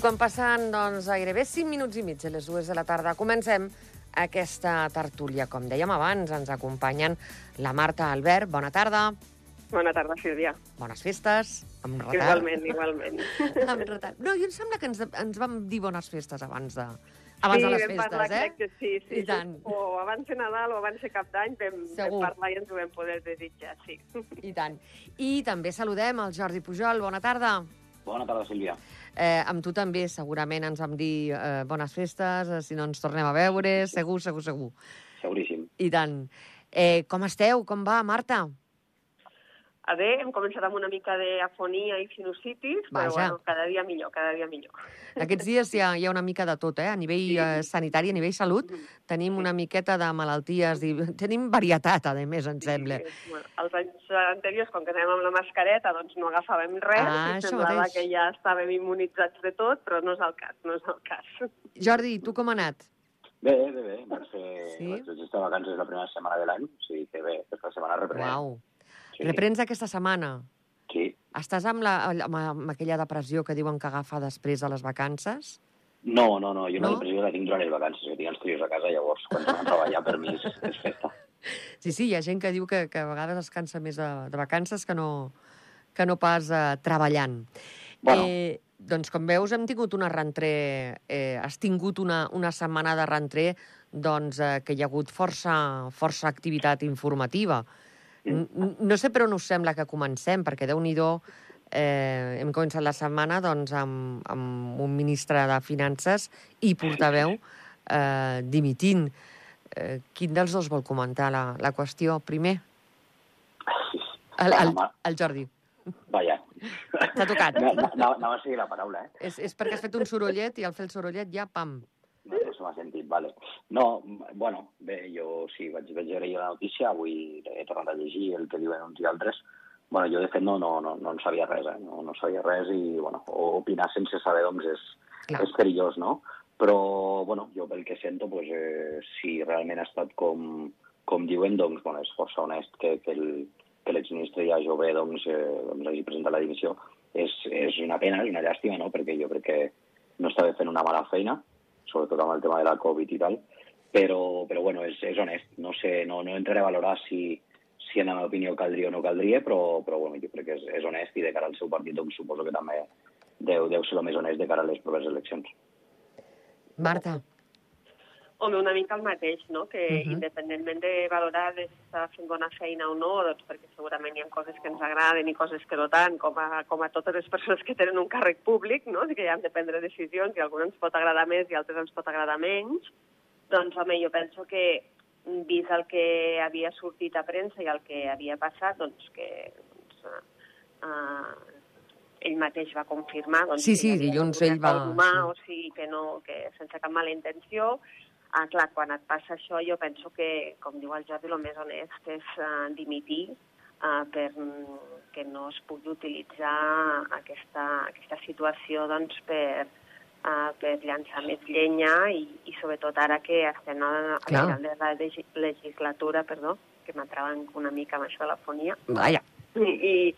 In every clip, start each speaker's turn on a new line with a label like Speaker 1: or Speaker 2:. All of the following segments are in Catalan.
Speaker 1: I quan passen doncs, gairebé 5 minuts i mig a les dues de la tarda, comencem aquesta tertúlia. Com dèiem abans, ens acompanyen la Marta Albert. Bona tarda.
Speaker 2: Bona tarda, Sílvia.
Speaker 1: Bones festes. Amb retard.
Speaker 2: Igualment, igualment.
Speaker 1: amb retard. No, jo em sembla que ens, ens vam dir bones festes abans de, abans
Speaker 2: sí,
Speaker 1: de les
Speaker 2: vam
Speaker 1: festes,
Speaker 2: parlar,
Speaker 1: eh?
Speaker 2: crec que sí, sí.
Speaker 1: I tant.
Speaker 2: O abans de Nadal o abans de Cap d'Any vam, vam
Speaker 1: Segur.
Speaker 2: parlar i ens ho vam poder desitjar, sí.
Speaker 1: I tant. I també saludem el Jordi Pujol. Bona tarda.
Speaker 3: Bona tarda, Sílvia.
Speaker 1: Eh, amb tu també segurament ens vam dir eh, bones festes, eh, si no ens tornem a veure, segur, segur, segur.
Speaker 3: Seguríssim.
Speaker 1: I tant. Eh, com esteu? Com va, Marta?
Speaker 2: A bé, hem començat amb una mica d'afonia i sinusitis, però
Speaker 1: Vaja.
Speaker 2: bueno, cada dia millor, cada dia millor.
Speaker 1: Aquests dies hi ha, hi ha una mica de tot, eh? A nivell
Speaker 2: Sí.
Speaker 1: eh, sanitari, a nivell salut, tenim una miqueta de malalties, i tenim varietat, a més, em sembla.
Speaker 2: Sí, bueno, els anys anteriors, com que anàvem amb la mascareta, doncs no agafàvem res,
Speaker 1: Ah,
Speaker 2: i
Speaker 1: això
Speaker 2: semblava
Speaker 1: mateix.
Speaker 2: que ja estàvem immunitzats de tot, però no és el cas, no és el cas.
Speaker 1: Jordi, tu com ha anat?
Speaker 3: Bé, bé, bé. Vaig fer...
Speaker 1: Sí?
Speaker 3: Vaig estar de vacances la primera setmana de l'any, o sigui que bé, aquesta setmana reprenem.
Speaker 1: Uau.
Speaker 3: Sí.
Speaker 1: Reprens aquesta setmana.
Speaker 3: Sí.
Speaker 1: Estàs amb, la, amb, amb aquella depressió que diuen que agafa després de les vacances?
Speaker 3: No, no, no, jo
Speaker 1: No?
Speaker 3: la pressió la tinc durant les vacances, que tinc els crios a casa, llavors, quan tornem a treballar, per mi és, és festa.
Speaker 1: Sí, sí, hi ha gent que diu que, que a vegades es cansa més de, de vacances que no, que no pas eh, treballant.
Speaker 3: Bueno.
Speaker 1: Eh, doncs, com veus, hem tingut una rentré, eh, has tingut una, una setmana de rentré doncs, eh, que hi ha hagut força, força activitat informativa. N n- no sé per on us sembla que comencem, perquè déu nhi eh, hem començat la setmana doncs, amb, amb un ministre de Finances i portaveu eh, dimitint. Eh, quin dels dos vol comentar la, la qüestió primer? El, el, el Jordi.
Speaker 3: Vaja.
Speaker 1: T'ha tocat.
Speaker 3: No, no, no, anava a seguir la paraula, eh?
Speaker 1: És, és perquè has fet un sorollet i al fer el sorollet ja, pam.
Speaker 3: No, no se m'ha sentit, vale. No, bueno, bé, jo sí, vaig, vaig veure ahir la notícia, avui he tornat a llegir el que diuen uns i altres. Bueno, jo, de fet, no, no, no, no en sabia res, eh? No, no sabia res i, bueno, opinar sense saber, doncs, és,
Speaker 1: Clar.
Speaker 3: és perillós, no? Però, bueno, jo pel que sento, pues, eh, si realment ha estat com, com diuen, doncs, bueno, és força honest que, que el que l'exministre ja jove doncs, eh, doncs hagi presentat la dimissió. És, és una pena, és una llàstima, no? perquè jo crec que no estava fent una mala feina, sobretot amb el tema de la Covid i tal, però, però bueno, és, és honest. No, sé, no, no entraré a valorar si, si en la meva opinió caldria o no caldria, però, però bueno, jo crec que és, és honest i de cara al seu partit doncs, suposo que també deu, deu ser el més honest de cara a les properes eleccions.
Speaker 1: Marta.
Speaker 2: Home, una mica el mateix, no? Que uh
Speaker 1: Mhm.
Speaker 2: -huh. independentment de valorar si està fent bona feina o no, doncs perquè segurament hi ha coses que ens agraden i coses que no tant, com a, com a totes les persones que tenen un càrrec públic, no? Que ja han de prendre decisions i algunes ens pot agradar més i altres ens pot agradar menys, doncs, home, jo penso que vist el que havia sortit a premsa i el que havia passat, doncs que doncs, uh, ell mateix va confirmar doncs,
Speaker 1: Sí, sí, dilluns
Speaker 2: un
Speaker 1: ell va-
Speaker 2: humà,
Speaker 1: sí.
Speaker 2: o sigui, que, no, que sense cap mala intenció, Ah, clar, quan et passa això, jo penso que, com diu el Jordi, el més honest és uh, dimitir uh, per mm, que no es pugui utilitzar aquesta, aquesta situació doncs, per, uh, per llançar més llenya i, i sobretot ara que estem a, a final de la legi- legislatura, perdó, que m'atraven una mica amb això de la fonia,
Speaker 1: Vaja.
Speaker 2: i, i,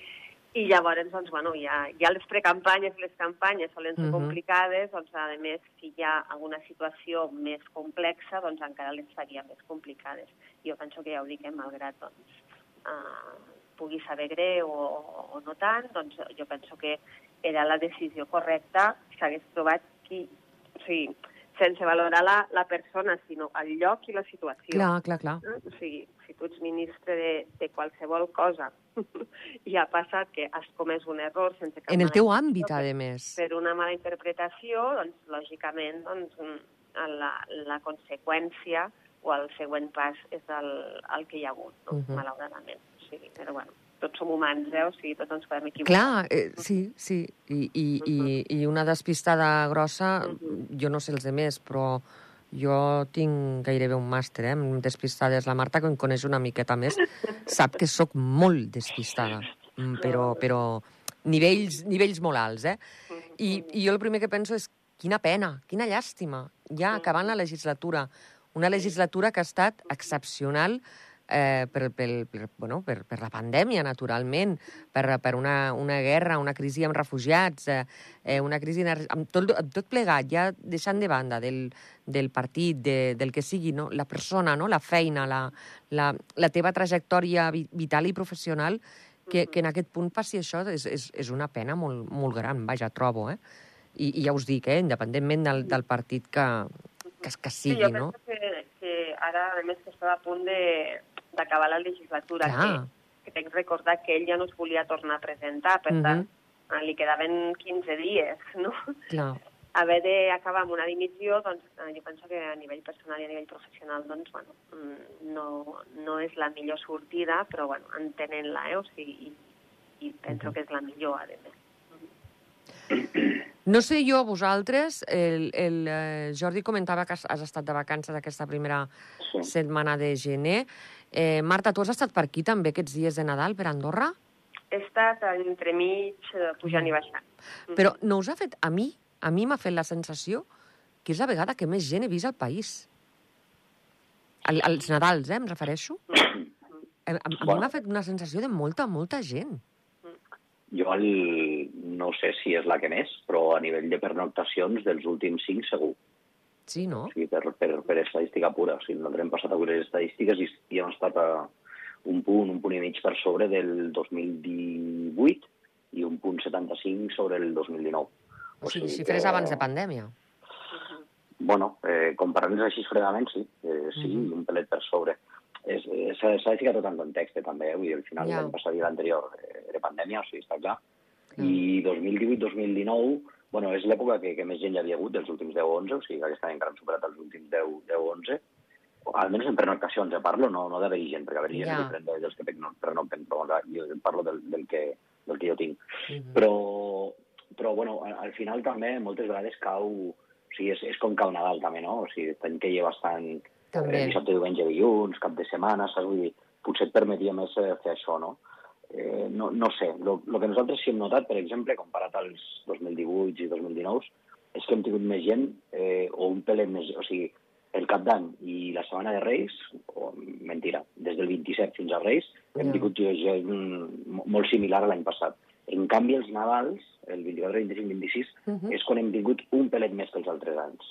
Speaker 2: i llavors, doncs, bueno, ja, ja les precampanyes i les campanyes solen ser
Speaker 1: Mhm.
Speaker 2: complicades, doncs, a més, si hi ha alguna situació més complexa, doncs encara les faria més complicades. Jo penso que ja ho dic, eh, malgrat, doncs, uh, pugui saber greu o, o no tant, doncs jo penso que era la decisió correcta, s'hagués trobat qui... O sigui, sense valorar la, la persona, sinó el lloc i la situació.
Speaker 1: Clar, clar, clar.
Speaker 2: Eh? O sigui, si tu ets ministre de, de qualsevol cosa i ha passat que has comès un error sense cap
Speaker 1: En el teu àmbit, a més.
Speaker 2: Per una mala interpretació, doncs, lògicament, doncs, la, la conseqüència o el següent pas és el, el que hi ha hagut, no?
Speaker 1: Mhm.
Speaker 2: malauradament. O sigui, però, bueno, tots som humans, eh? O sigui, tots ens podem equivocar.
Speaker 1: Clar, eh, sí, sí. I, i, i, I una despistada grossa,
Speaker 2: Mhm.
Speaker 1: jo no sé els de més, però jo tinc gairebé un màster, eh, en despistades. La Marta, que em coneix una miqueta més, sap que sóc molt despistada, Mm, però, però nivells, nivells molt alts, eh? I, I jo el primer que penso és quina pena, quina llàstima, ja acabant la legislatura. Una legislatura que ha estat excepcional eh, per, per, per, bueno, per, per la pandèmia, naturalment, per, per una, una guerra, una crisi amb refugiats, eh, una crisi amb tot, amb tot plegat, ja deixant de banda del, del partit, de, del que sigui, no? la persona, no? la feina, la, la, la teva trajectòria vital i professional, que, que en aquest punt passi això és, és, és una pena molt, molt gran, vaja, trobo, eh? I, i ja us dic, eh, independentment del, del partit que, que, que sigui,
Speaker 2: sí, jo
Speaker 1: no?
Speaker 2: penso que, que ara, a més, que està a punt d'acabar la legislatura,
Speaker 1: Clar.
Speaker 2: que, que tenc recordar que ell ja no es volia tornar a presentar, per
Speaker 1: Mhm.
Speaker 2: tant, eh, li quedaven 15 dies, no?
Speaker 1: Clar.
Speaker 2: haver d'acabar amb una dimissió, doncs eh, jo penso que a nivell personal i a nivell professional, doncs, bueno, mm, no, no és la millor sortida, però, bueno, entenent-la, eh? O sigui, i, i penso
Speaker 1: Mhm.
Speaker 2: que és la millor, a més.
Speaker 1: No sé jo, vosaltres, el, el eh, Jordi comentava que has, has estat de vacances aquesta primera
Speaker 3: Sí.
Speaker 1: setmana de gener. Eh, Marta, tu has estat per aquí també aquests dies de Nadal, per Andorra?
Speaker 2: He estat entremig eh, pujant i baixant. Mhm.
Speaker 1: Però no us ha fet... A mi, a mi m'ha fet la sensació que és la vegada que més gent he vist al país. Al, als Nadals, eh, em refereixo. A, a, a mi
Speaker 3: Bueno.
Speaker 1: m'ha fet una sensació de molta, molta gent.
Speaker 3: Jo el, no sé si és la que més, però a nivell de pernoctacions dels últims cinc segur.
Speaker 1: Sí, no?
Speaker 3: O sigui, per, per, per estadística pura. O sigui, nosaltres hem passat a veure les estadístiques i, i hem estat a un punt, un punt i mig per sobre del 2018 i un punt 75 sobre el 2019.
Speaker 1: O sigui, xifres abans de pandèmia.
Speaker 3: Bueno, eh, comparant-les així fredament, sí. Eh, sí, mm. -hmm. un pelet per sobre. Eh, S'ha de ficar tot en context, eh, també. Eh? Vull dir, al final,
Speaker 1: Ja.
Speaker 3: l'any passat i l'anterior eh, era pandèmia, o sigui, està clar.
Speaker 1: Clar.
Speaker 3: I 2018-2019, bueno, és l'època que, que més gent hi havia hagut dels últims 10 o 11, o sigui que aquest any encara han superat els últims 10, 10 o 11, o almenys en pernoctacions, eh, parlo, no, no d'haver-hi gent, perquè haver-hi gent
Speaker 1: Ja.
Speaker 3: diferent de- dels que pernocten, però jo parlo del, del, que, del que jo tinc.
Speaker 1: Mhm.
Speaker 3: Però, però bueno, al, al final també moltes vegades cau... O sigui, és, és com cau Nadal també, no? O sigui, any que hi ha bastant
Speaker 1: També.
Speaker 3: eh, dissabte, diumenge, dilluns, cap de setmana, saps? Vull dir, potser et permetia més eh, fer això, no? Eh, no, no sé, el que nosaltres sí hem notat, per exemple, comparat als 2018 i 2019, és que hem tingut més gent, eh, o un pelet més... O sigui, el cap d'any i la setmana de Reis, o, mentira, des del 27 fins a Reis, hem
Speaker 1: Ja.
Speaker 3: tingut gent mo- molt similar a l'any passat. En canvi, els Nadals, el 24, 25, 26,
Speaker 1: Mhm.
Speaker 3: és quan hem tingut un pelet més que els altres anys.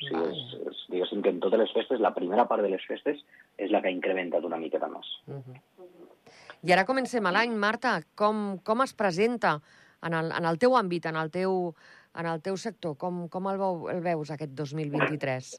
Speaker 3: O sigui, és, és, diguéssim que en totes les festes, la primera part de les festes és la que ha incrementat una miqueta més.
Speaker 1: Mhm. I ara comencem l'any, Marta. Com, com es presenta en el, en el teu àmbit, en el teu, en el teu sector? Com, com el, veu, el veus aquest 2023?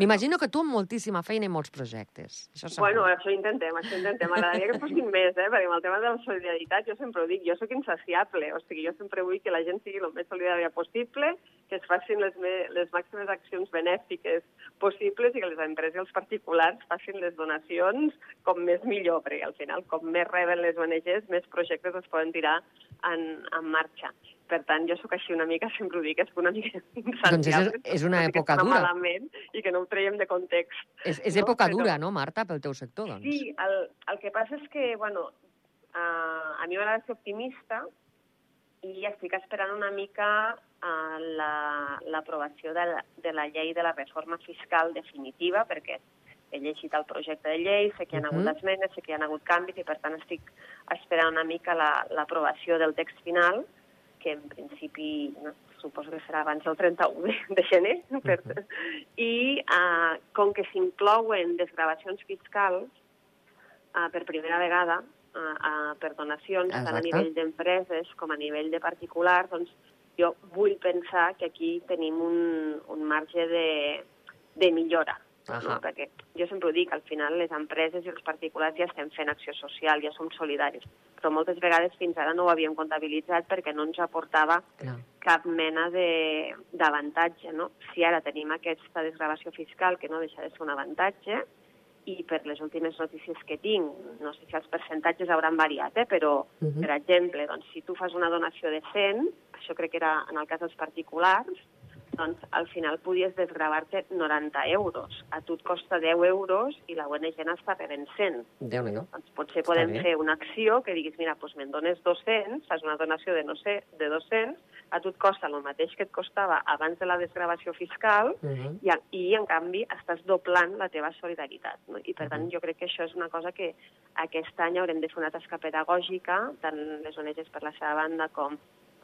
Speaker 1: M'imagino que tu amb moltíssima feina i molts projectes. Això segur.
Speaker 2: Bueno, això intentem, això intentem. M'agradaria que fossin més, eh? perquè amb el tema de la solidaritat jo sempre ho dic, jo sóc insaciable, o sigui, jo sempre vull que la gent sigui el més solidària possible, que es facin les, me les màximes accions benèfiques possibles i que les empreses i els particulars facin les donacions com més millor, perquè al final, com més reben les ONGs, més projectes es poden tirar en, en marxa. Per tant, jo sóc així una mica, sempre ho dic, és una mica insaciable.
Speaker 1: Doncs és- és una època dura.
Speaker 2: Malament, I que no ho traiem de context.
Speaker 1: És, és
Speaker 2: no?
Speaker 1: època
Speaker 2: Però-
Speaker 1: dura, no, Marta, pel teu sector, doncs?
Speaker 2: Sí, el, el que passa és que, bueno, uh, a mi m'agrada ser optimista i estic esperant una mica uh, la- l'aprovació de, la, de la llei de la reforma fiscal definitiva, perquè he llegit el projecte de llei, sé que hi ha hagut esmenes, sé que hi ha hagut canvis i, per tant, estic esperant una mica la- l'aprovació del text final, que en principi no, suposo que serà abans del 31 de, de gener, per, i uh, com que s'inclouen desgravacions fiscals uh, per primera vegada uh, uh, per donacions, tant a
Speaker 1: Exacte.
Speaker 2: nivell d'empreses com a nivell de particulars, doncs jo vull pensar que aquí tenim un, un marge de, de millora.
Speaker 1: Ahà.
Speaker 2: No? Perquè jo sempre ho dic, al final les empreses i els particulars ja estem fent acció social, ja som solidaris, però moltes vegades fins ara no ho havíem comptabilitzat perquè no ens aportava
Speaker 1: Clar.
Speaker 2: cap mena de- d'avantatge. No? Si ara tenim aquesta desgravació fiscal, que no deixa de ser un avantatge, i per les últimes notícies que tinc, no sé si els percentatges hauran variat, eh, però,
Speaker 1: Mhm.
Speaker 2: per exemple, doncs, si tu fas una donació de 100, això crec que era en el cas dels particulars, doncs al final podies desgravar-te 90 euros. A tu et costa 10 euros i la ONG n'està rebent 100.
Speaker 1: déu nhi
Speaker 2: Doncs potser podem
Speaker 1: bé.
Speaker 2: fer una acció que diguis, mira, doncs me'n dones 200, fas una donació de, no sé, de 200, a tu et costa el mateix que et costava abans de la desgravació fiscal
Speaker 1: Uh -huh.
Speaker 2: i, i en canvi, estàs doblant la teva solidaritat. No? I, per tant,
Speaker 1: Mhm.
Speaker 2: jo crec que això és una cosa que aquest any haurem de fer una tasca pedagògica, tant les ONGs per la seva banda com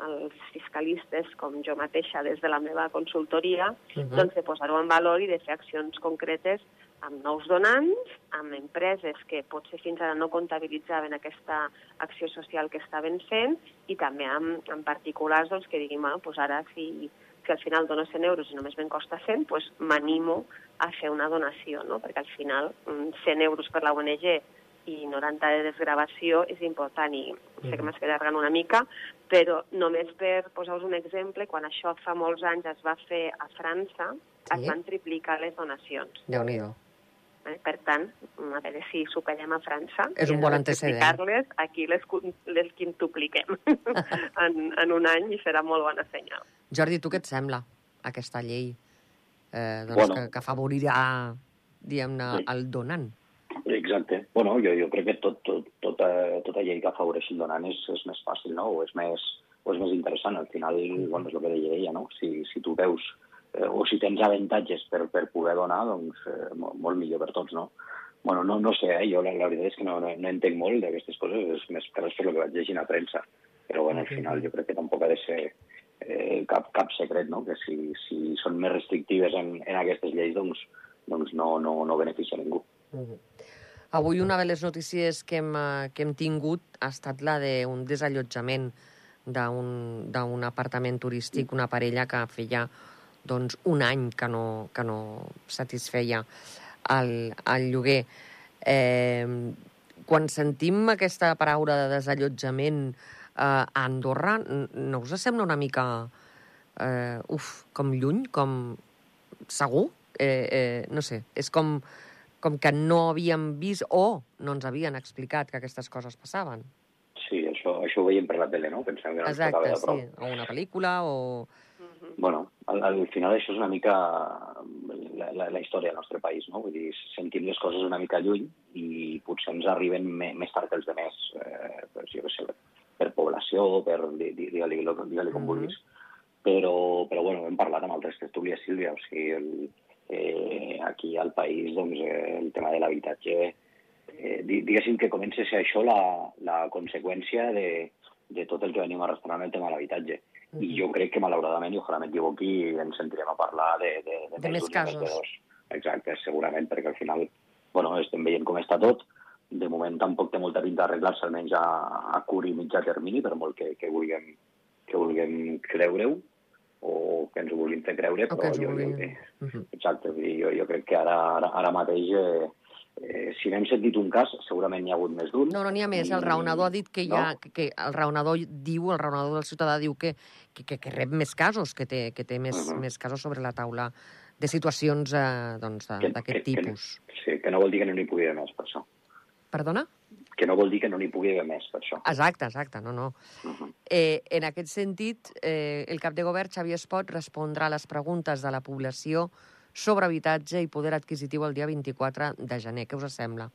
Speaker 2: els fiscalistes, com jo mateixa des de la meva consultoria,
Speaker 1: Mhm.
Speaker 2: doncs de posar-ho en valor i de fer accions concretes amb nous donants, amb empreses que potser fins ara no comptabilitzaven aquesta acció social que estaven fent i també amb, amb particulars doncs, que diguin, bueno, doncs ara si, si al final dono 100 euros i només me'n costa 100, doncs m'animo a fer una donació, no? perquè al final mm, 100 euros per la ONG i 90 de desgravació és important i sé que
Speaker 1: Mhm.
Speaker 2: m'estic allargant una mica, però només per posar-vos un exemple, quan això fa molts anys es va fer a França,
Speaker 1: Sí.
Speaker 2: es van triplicar les donacions.
Speaker 1: déu nhi
Speaker 2: Eh? Per tant, a veure si superem a França.
Speaker 1: És un bon
Speaker 2: de
Speaker 1: antecedent.
Speaker 2: triplicar-les, aquí les, les quintupliquem en, en un any i serà molt bona senyal.
Speaker 1: Jordi, tu què et sembla, aquesta llei eh, doncs
Speaker 3: Bueno.
Speaker 1: que, que afavorirà, diguem-ne,
Speaker 3: Sí.
Speaker 1: el donant?
Speaker 3: Exacte. Bueno, jo, jo crec que tot, tot, tota, tota llei que afavoreixi el donant és, és més fàcil, no? O és més, o és més interessant. Al final, bueno, és el que deia ella, no? Si, si tu veus eh, o si tens avantatges per, per poder donar, doncs eh, molt, millor per tots, no? Bueno, no, no sé, eh? jo la, la veritat és que no, no, no entenc molt d'aquestes coses, és més que res per el que vaig llegir a premsa. Però bueno, al final jo crec que tampoc ha de ser eh, cap, cap secret, no? Que si, si són més restrictives en, en aquestes lleis, doncs, doncs no, no, no beneficia ningú.
Speaker 1: Avui una de les notícies que hem, eh, que hem tingut ha estat la d'un desallotjament d'un apartament turístic, una parella que feia doncs, un any que no, que no satisfeia el, el lloguer. Eh, quan sentim aquesta paraula de desallotjament eh, a Andorra, no us sembla una mica, eh, uf, com lluny, com segur? Eh, eh, no sé, és com, com que no havíem vist o no ens havien explicat que aquestes coses passaven.
Speaker 3: Sí, això, això ho veiem per la tele, no? Pensem que no ens
Speaker 1: Exacte,
Speaker 3: de
Speaker 1: sí. O una pel·lícula o...
Speaker 3: Bueno, al, al final això és una mica la, la, la història del nostre país, no? Vull dir, sentim les coses una mica lluny i potser ens arriben me, més tard que els demés, eh, pues, jo què sé, per població, per, di- di- digue-li digue com
Speaker 1: Mhm.
Speaker 3: vulguis. Però, però bueno, hem parlat amb altres tertúlies, Sílvia, o sigui, el, eh, aquí al país doncs, eh, el tema de l'habitatge, eh, di- diguéssim que comença a ser això la, la conseqüència de, de tot el que venim arrastrant el tema de l'habitatge. I jo crec que, malauradament, i ojalà m'equivoqui, ens sentirem a parlar de, de,
Speaker 1: De més
Speaker 3: d'un i
Speaker 1: casos.
Speaker 3: de dos. Exacte, segurament, perquè al final bueno, estem veient com està tot. De moment tampoc té molta pinta d'arreglar-se, almenys a, a curt i mitjà termini, per molt que, que vulguem, que vulguem creure-ho o que ens ho vulguin fer creure, però
Speaker 1: que
Speaker 3: jo, jo,
Speaker 1: vulguin. Mhm.
Speaker 3: Exacte, jo, jo crec que ara, ara, ara mateix, eh, eh, si n'hem sentit un cas, segurament n'hi ha hagut més d'un.
Speaker 1: No, no n'hi ha més. El raonador ha dit que hi ha...
Speaker 3: No?
Speaker 1: Que, que el raonador diu, el raonador del ciutadà diu que, que, que, que rep més casos, que té, que té més,
Speaker 3: Mhm.
Speaker 1: més casos sobre la taula de situacions eh, doncs,
Speaker 3: Que-
Speaker 1: d'aquest
Speaker 3: que- que-
Speaker 1: tipus.
Speaker 3: Sí, que no vol dir que no n'hi pugui haver més per això.
Speaker 1: Perdona?
Speaker 3: Que no vol dir que no n'hi pugui haver més per això.
Speaker 1: Exacte, exacte, no, no.
Speaker 3: Mhm.
Speaker 1: Eh, en aquest sentit, eh, el cap de govern, Xavier Espot, respondrà a les preguntes de la població sobre habitatge i poder adquisitiu el dia 24 de gener. Què us sembla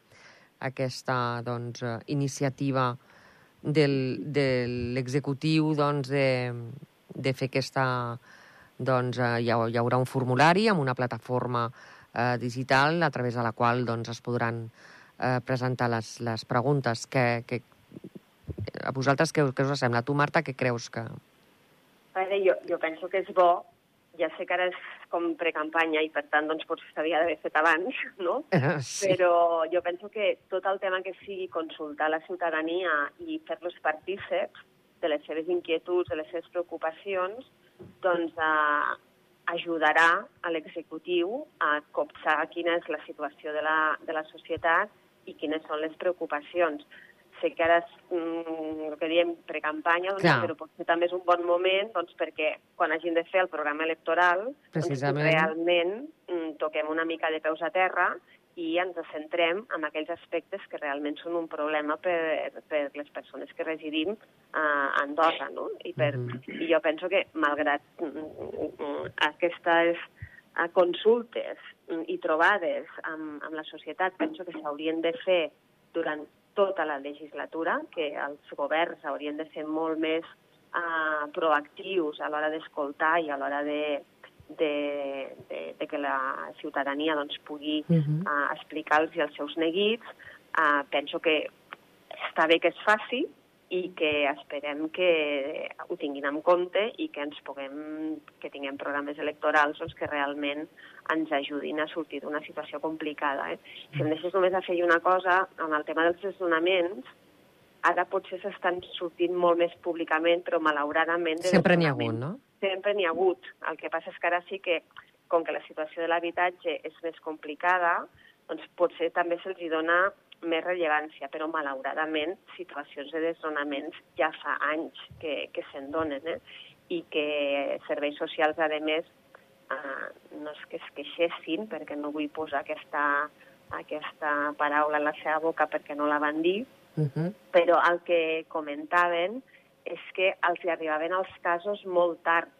Speaker 1: aquesta doncs, iniciativa del, de l'executiu doncs, de, de fer aquesta... Doncs, eh, hi, ha, hi haurà un formulari amb una plataforma eh, digital a través de la qual doncs, es podran eh, presentar les, les preguntes que, que, a vosaltres què, què us sembla? Tu, Marta, què creus que...
Speaker 2: A veure, jo, jo penso que és bo, ja sé que ara és com precampanya i per tant doncs potser s'havia d'haver fet abans, no?
Speaker 1: Sí.
Speaker 2: Però jo penso que tot el tema que sigui consultar la ciutadania i fer-los partíceps de les seves inquietuds, de les seves preocupacions, doncs eh, ajudarà a l'executiu a copsar quina és la situació de la, de la societat i quines són les preocupacions. Sé que ara és mm, el que diem precampanya, doncs,
Speaker 1: Clar.
Speaker 2: però potser també és un bon moment doncs, perquè quan hagin de fer el programa electoral doncs, realment mm, toquem una mica de peus a terra i ens centrem en aquells aspectes que realment són un problema per, per les persones que residim a Andorra, no? I, per, mm -hmm. I jo penso que, malgrat aquestes consultes i trobades amb, amb la societat, penso que s'haurien de fer durant tota la legislatura, que els governs haurien de ser molt més uh, proactius a l'hora d'escoltar i a l'hora de, de, de, de que la ciutadania doncs, pugui uh -huh. uh, explicar-los els seus neguits. Uh, penso que està bé que es faci i que esperem que ho tinguin en compte i que ens puguem, que tinguem programes electorals doncs, que realment ens ajudin a sortir d'una situació complicada. Eh? Si em deixes només a fer una cosa, en el tema dels desnonaments, ara potser s'estan sortint molt més públicament, però malauradament...
Speaker 1: Sempre n'hi ha hagut, no?
Speaker 2: sempre n'hi ha hagut. El que passa és que ara sí que, com que la situació de l'habitatge és més complicada, doncs potser també se'ls dona més rellevància, però malauradament situacions de desnonaments ja fa anys que, que se'n donen, eh? i que serveis socials, a més, eh, no és que es queixessin, perquè no vull posar aquesta, aquesta paraula en la seva boca perquè no la van dir, uh -huh. però el que comentaven és que els hi arribaven els casos molt tard,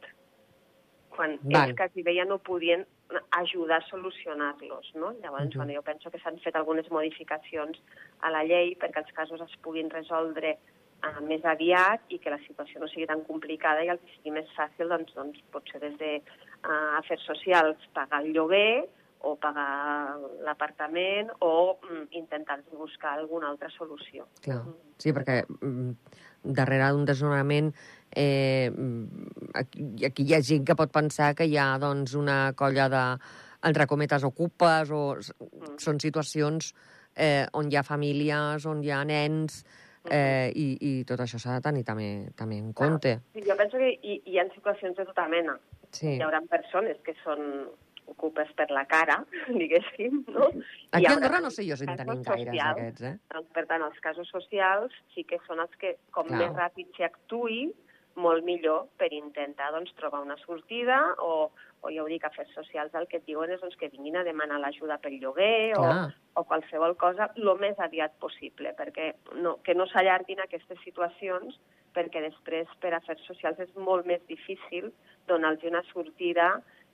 Speaker 2: quan Val. ells quasi ja no podien ajudar a solucionar-los. No? Llavors, uh -huh. bueno, jo penso que s'han fet algunes modificacions a la llei perquè els casos es puguin resoldre uh, més aviat i que la situació no sigui tan complicada i el que sigui més fàcil, doncs, doncs potser des de uh, afers socials pagar el lloguer o pagar l'apartament o mm, intentar buscar alguna altra solució.
Speaker 1: Clar. Sí, perquè mm, darrere d'un desnonament eh, aquí, aquí hi ha gent que pot pensar que hi ha doncs, una colla de, entre cometes, ocupes, o mm. són situacions eh, on hi ha famílies, on hi ha nens, mm-hmm. eh, i, i tot això s'ha de tenir també, també en compte.
Speaker 2: Ah, sí, jo penso que hi, hi ha situacions de tota mena. Sí. Hi haurà persones que són ocupes per la cara, diguéssim, no?
Speaker 1: Aquí a Andorra no sé jo si en tenim gaires d'aquests, eh?
Speaker 2: Doncs, per tant, els casos socials sí que són els que, com Clar. més ràpid s'hi actuï, molt millor per intentar doncs, trobar una sortida o, o ja ho dic, afers socials el que et diuen és doncs, que vinguin a demanar l'ajuda pel lloguer o, o qualsevol cosa el més aviat possible, perquè no, que no s'allarguin aquestes situacions perquè després per afers socials és molt més difícil donar-los una sortida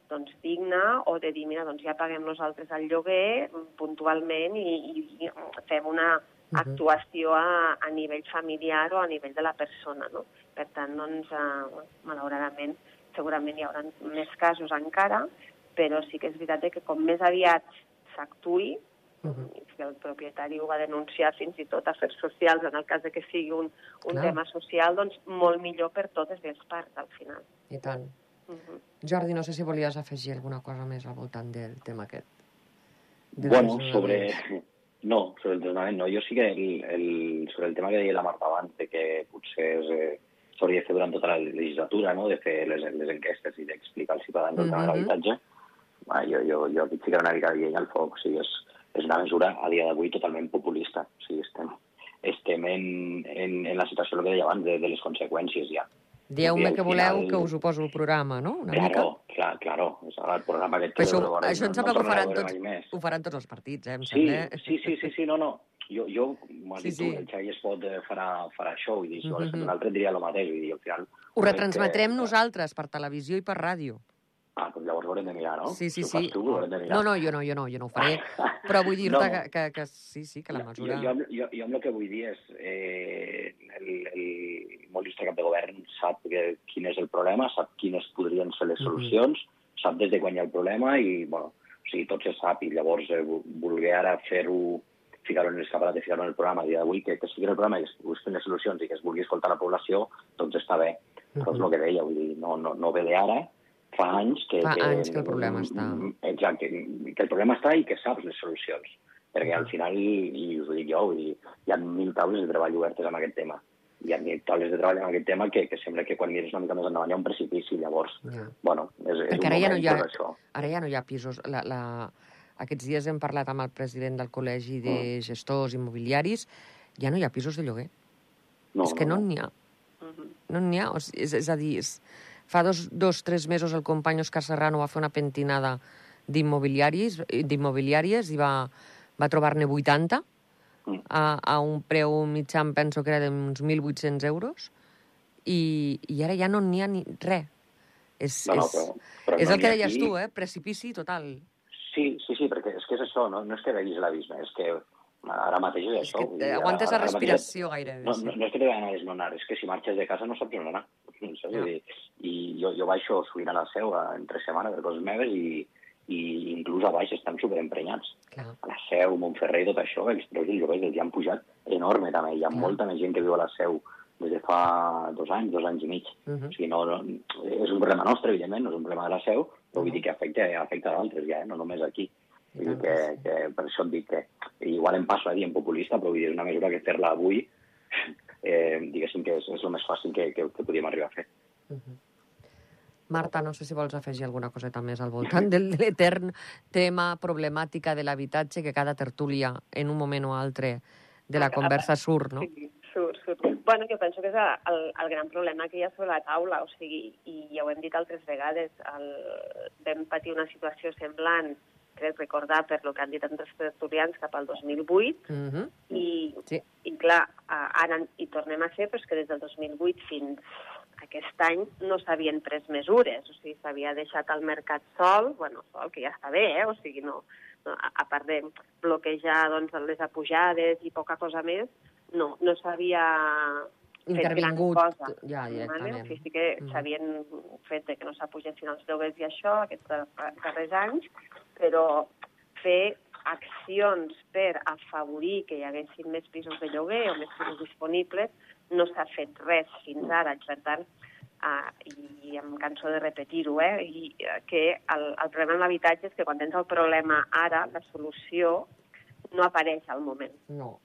Speaker 2: doncs, digna o de dir, mira, doncs ja paguem nosaltres el lloguer puntualment i, i fem una actuació a, a nivell familiar o a nivell de la persona. No? Per tant, doncs, eh, malauradament, segurament hi haurà més casos encara, però sí que és veritat que com més aviat s'actuï, uh -huh. el propietari ho va denunciar fins i tot a afers socials, en el cas de que sigui un, un tema social, doncs molt millor per totes les parts, al final.
Speaker 1: I tant. Uh -huh. Jordi, no sé si volies afegir alguna cosa més al voltant del tema aquest.
Speaker 3: De bueno, sobre... No, sobre el desnonament no. Jo sí que el, el, sobre el tema que deia la Marta abans, de que potser eh, s'hauria de fer durant tota la legislatura, no? de fer les, les enquestes i d'explicar als ciutadans el tema de l'habitatge, jo, jo, jo aquí ficaré una mica de llei al foc. O sigui, és, és una mesura a dia d'avui totalment populista. O sigui, estem, estem en, en, en la situació, que deia abans, de, de les conseqüències ja.
Speaker 1: Dieu-me que voleu que us ho poso el programa, no?
Speaker 3: Una claro, mica? clar, claro. El programa que...
Speaker 1: Això, veure, això em sembla no que ho faran, tots, ho faran tots els partits, eh? Em
Speaker 3: sí, sembla. sí, sí, sí, sí, no, no. Jo, jo m'ho has sí, dit sí. tu, el Xavi es pot eh, farà, farà això, vull dir, si mm -hmm. un altre diria el mateix, vull dir, al final...
Speaker 1: Ho retransmetrem que... nosaltres per televisió i per ràdio.
Speaker 3: Ah, doncs llavors ho haurem de mirar, no?
Speaker 1: Sí, sí,
Speaker 3: si
Speaker 1: sí. Tu, no, no, no, jo no, jo no, jo no ho faré. Però vull dir-te no. que, que, que, sí, sí, que la mesura...
Speaker 3: Jo, jo, jo, jo amb el que vull dir és... Eh, el, el molt cap de govern sap que, quin és el problema, sap quines podrien ser les solucions, mm -hmm. sap des de quan hi ha el problema i, bueno, o sigui, tot se sap i llavors eh, voler ara fer-ho ficar-ho en l'escaparat i ficar-ho en el programa dia d'avui, que, que sigui el programa i que es busquin les solucions i que es vulgui escoltar la població, doncs està bé. Però és el que deia, vull dir, no, no, no ve d'ara, fa anys que...
Speaker 1: Fa que, anys que el problema està.
Speaker 3: Exacte, que el problema està i que saps les solucions. Perquè al final, i us ho dic jo, dir, hi ha mil taules de treball obertes amb aquest tema. Hi ha mil taules de treball amb aquest tema que, que sembla que quan mires una mica més endavant hi ha un precipici, llavors, yeah. bueno, és, és
Speaker 1: un ara ja no hi ha, això. Ara ja no hi ha pisos. La, la... Aquests dies hem parlat amb el president del Col·legi de mm. Gestors Immobiliaris, ja no hi ha pisos de lloguer. No, és que no n'hi no, no. ha. No n'hi ha, o sigui, és, és a dir, és, Fa dos, dos tres mesos el company Òscar Serrano va fer una pentinada d'immobiliaris d'immobiliàries i va, va trobar-ne 80
Speaker 3: Mm.
Speaker 1: a, a un preu mitjà, em penso que era d'uns 1.800 euros, i, i ara ja no n'hi ha ni res. És,
Speaker 3: No, no,
Speaker 1: és,
Speaker 3: però- però
Speaker 1: és
Speaker 3: no
Speaker 1: el que deies
Speaker 3: aquí.
Speaker 1: tu, eh? Precipici total.
Speaker 3: Sí, sí, sí, perquè és que és això, no, no és que veguis l'abisme, és que ara mateix és
Speaker 1: És
Speaker 3: això.
Speaker 1: que
Speaker 3: dir,
Speaker 1: eh,
Speaker 3: ara-
Speaker 1: aguantes la
Speaker 3: ara mateix-
Speaker 1: respiració gairebé.
Speaker 3: No,
Speaker 1: sí.
Speaker 3: no, no és que t'he d'anar a desnonar, és que si marxes de casa no saps on anar. Saps?
Speaker 1: Ja.
Speaker 3: Vull dir, I jo, jo baixo sovint a la seu a, entre setmana per coses meves i, i inclús a baix estan superemprenyats.
Speaker 1: Clar.
Speaker 3: A la seu, Montferrer i tot això, els preus dels lloguers els han pujat enorme també. Hi ha
Speaker 1: Clar.
Speaker 3: molta més gent que viu a la seu des de fa dos anys, dos anys i mig.
Speaker 1: Mhm.
Speaker 3: O sigui, no, no, és un problema nostre, evidentment, no és un problema de la seu, però vull dir que afecta, afecta a d'altres ja, eh? no només aquí.
Speaker 1: I
Speaker 3: Vull dir que,
Speaker 1: que,
Speaker 3: per això et dic que igual em passo a dir en populista, però vull dir, és una mesura que fer-la avui, eh, diguéssim que és, és el més fàcil que, que, que podíem arribar a fer.
Speaker 1: Marta, no sé si vols afegir alguna coseta més al voltant del de l'etern tema problemàtica de l'habitatge que cada tertúlia, en un moment o altre de la conversa surt, no?
Speaker 2: Sí, surt, surt. Bueno, jo penso que és el, el gran problema que hi ha sobre la taula, o sigui, i ja ho hem dit altres vegades, el, vam patir una situació semblant, crec recordar per lo que han dit altres tertulians, cap al 2008,
Speaker 1: Mhm.
Speaker 2: i,
Speaker 1: Sí.
Speaker 2: i clar, ara hi tornem a ser, però és que des del 2008 fins aquest any no s'havien pres mesures, o sigui, s'havia deixat el mercat sol, bueno, sol, que ja està bé, eh? o sigui, no, no a, a part de bloquejar doncs, les apujades i poca cosa més, no, no s'havia
Speaker 1: Intervingut
Speaker 2: cosa.
Speaker 1: ja
Speaker 2: Vale?
Speaker 1: directament.
Speaker 2: O sigui, sí que
Speaker 1: Mm.
Speaker 2: s'havien fet que no s'apugessin els lloguers i això aquests dar- darrers anys, però fer accions per afavorir que hi haguessin més pisos de lloguer o més pisos disponibles, no s'ha fet res fins ara. Per tant, uh, i em canso de repetir-ho, eh, i, eh, que el, el problema amb l'habitatge és que quan tens el problema ara, la solució no apareix al moment.
Speaker 1: No,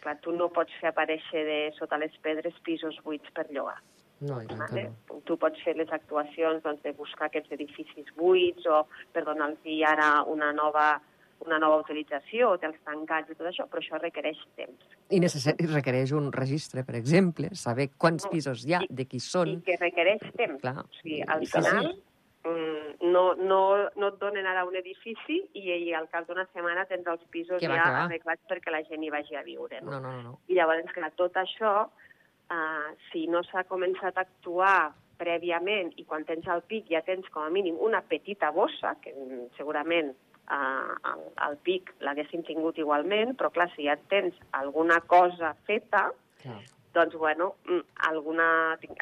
Speaker 2: Clar, tu no pots fer aparèixer de sota les pedres pisos buits per llogar.
Speaker 1: no, i tant
Speaker 2: Vale?
Speaker 1: no.
Speaker 2: Tu pots fer les actuacions doncs, de buscar aquests edificis buits o per donar-los ara una nova, una nova utilització o tels tancats i tot això, però això requereix temps.
Speaker 1: I necessari requereix un registre, per exemple, saber quants pisos hi ha,
Speaker 2: i-
Speaker 1: de qui
Speaker 2: I
Speaker 1: són.
Speaker 2: que requereix temps.
Speaker 1: Clar.
Speaker 2: O sigui, al
Speaker 3: I
Speaker 2: final mm, no, no, no et donen ara un edifici i, i al cap d'una setmana tens els pisos
Speaker 1: Que va,
Speaker 2: ja
Speaker 1: va.
Speaker 2: arreglats perquè la gent hi vagi a viure. No?
Speaker 1: No, no, no. no.
Speaker 2: I llavors, clar, tot això, uh, si no s'ha començat a actuar prèviament i quan tens el pic ja tens com a mínim una petita bossa, que mm, segurament uh, el, el pic l'haguessin tingut igualment, però clar, si ja tens alguna cosa feta,
Speaker 1: Clar.
Speaker 2: doncs, bueno, mm, alguna,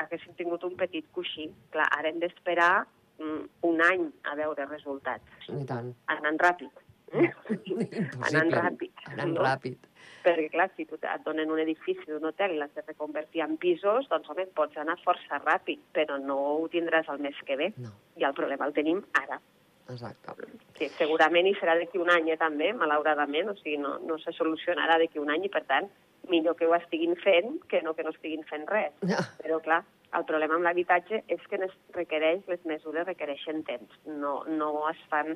Speaker 2: haguessin tingut un petit coixí. Clar, ara hem d'esperar mm, un any a veure resultats,
Speaker 1: I tant.
Speaker 2: anant ràpid.
Speaker 1: Impossible.
Speaker 2: Anant ràpid.
Speaker 1: Anant
Speaker 2: no?
Speaker 1: ràpid.
Speaker 2: Perquè, clar, si tu et donen un edifici d'un hotel i l'has de reconvertir en pisos, doncs, home, pots anar força ràpid, però no ho tindràs el mes que ve.
Speaker 1: No,
Speaker 2: I el problema el tenim ara.
Speaker 1: exacte.
Speaker 2: Sí, segurament hi serà d'aquí un any, eh, també, malauradament, o sigui, no, no se solucionarà d'aquí un any i, per tant, millor que ho estiguin fent que no que no estiguin fent res.
Speaker 1: Ja.
Speaker 2: Però, clar, el problema amb l'habitatge és que es requereix, les mesures requereixen temps, no, no es fan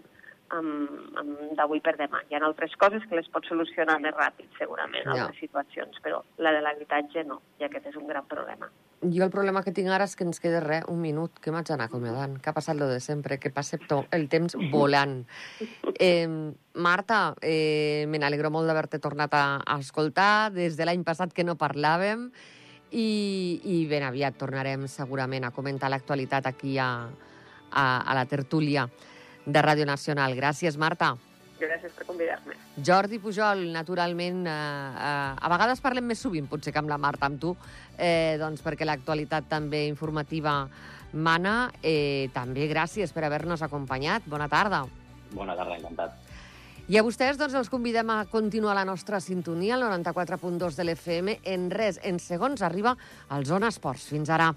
Speaker 2: amb, amb d'avui per demà. Hi ha altres coses que les pots solucionar més ràpid, segurament,
Speaker 1: Ja.
Speaker 2: altres situacions, però la de l'habitatge no, i aquest és un gran problema.
Speaker 1: Jo el problema que tinc ara és que ens queda res, un minut, que m'haig d'anar acomiadant, que ha passat lo de sempre, que passa el temps volant. Eh, Marta, eh, me n'alegro molt d'haver-te tornat a, a escoltar, des de l'any passat que no parlàvem, i, i ben aviat tornarem segurament a comentar l'actualitat aquí a, a, a la tertúlia de Ràdio Nacional. Gràcies, Marta.
Speaker 2: Gràcies per convidar-me.
Speaker 1: Jordi Pujol, naturalment, eh, eh, a vegades parlem més sovint, potser que amb la Marta, amb tu, eh, doncs perquè l'actualitat també informativa mana. Eh, també gràcies per haver-nos acompanyat. Bona tarda.
Speaker 3: Bona tarda, encantat.
Speaker 1: I a vostès doncs, els convidem a continuar la nostra sintonia, el 94.2 de l'FM. En res, en segons, arriba al Zona Esports. Fins ara.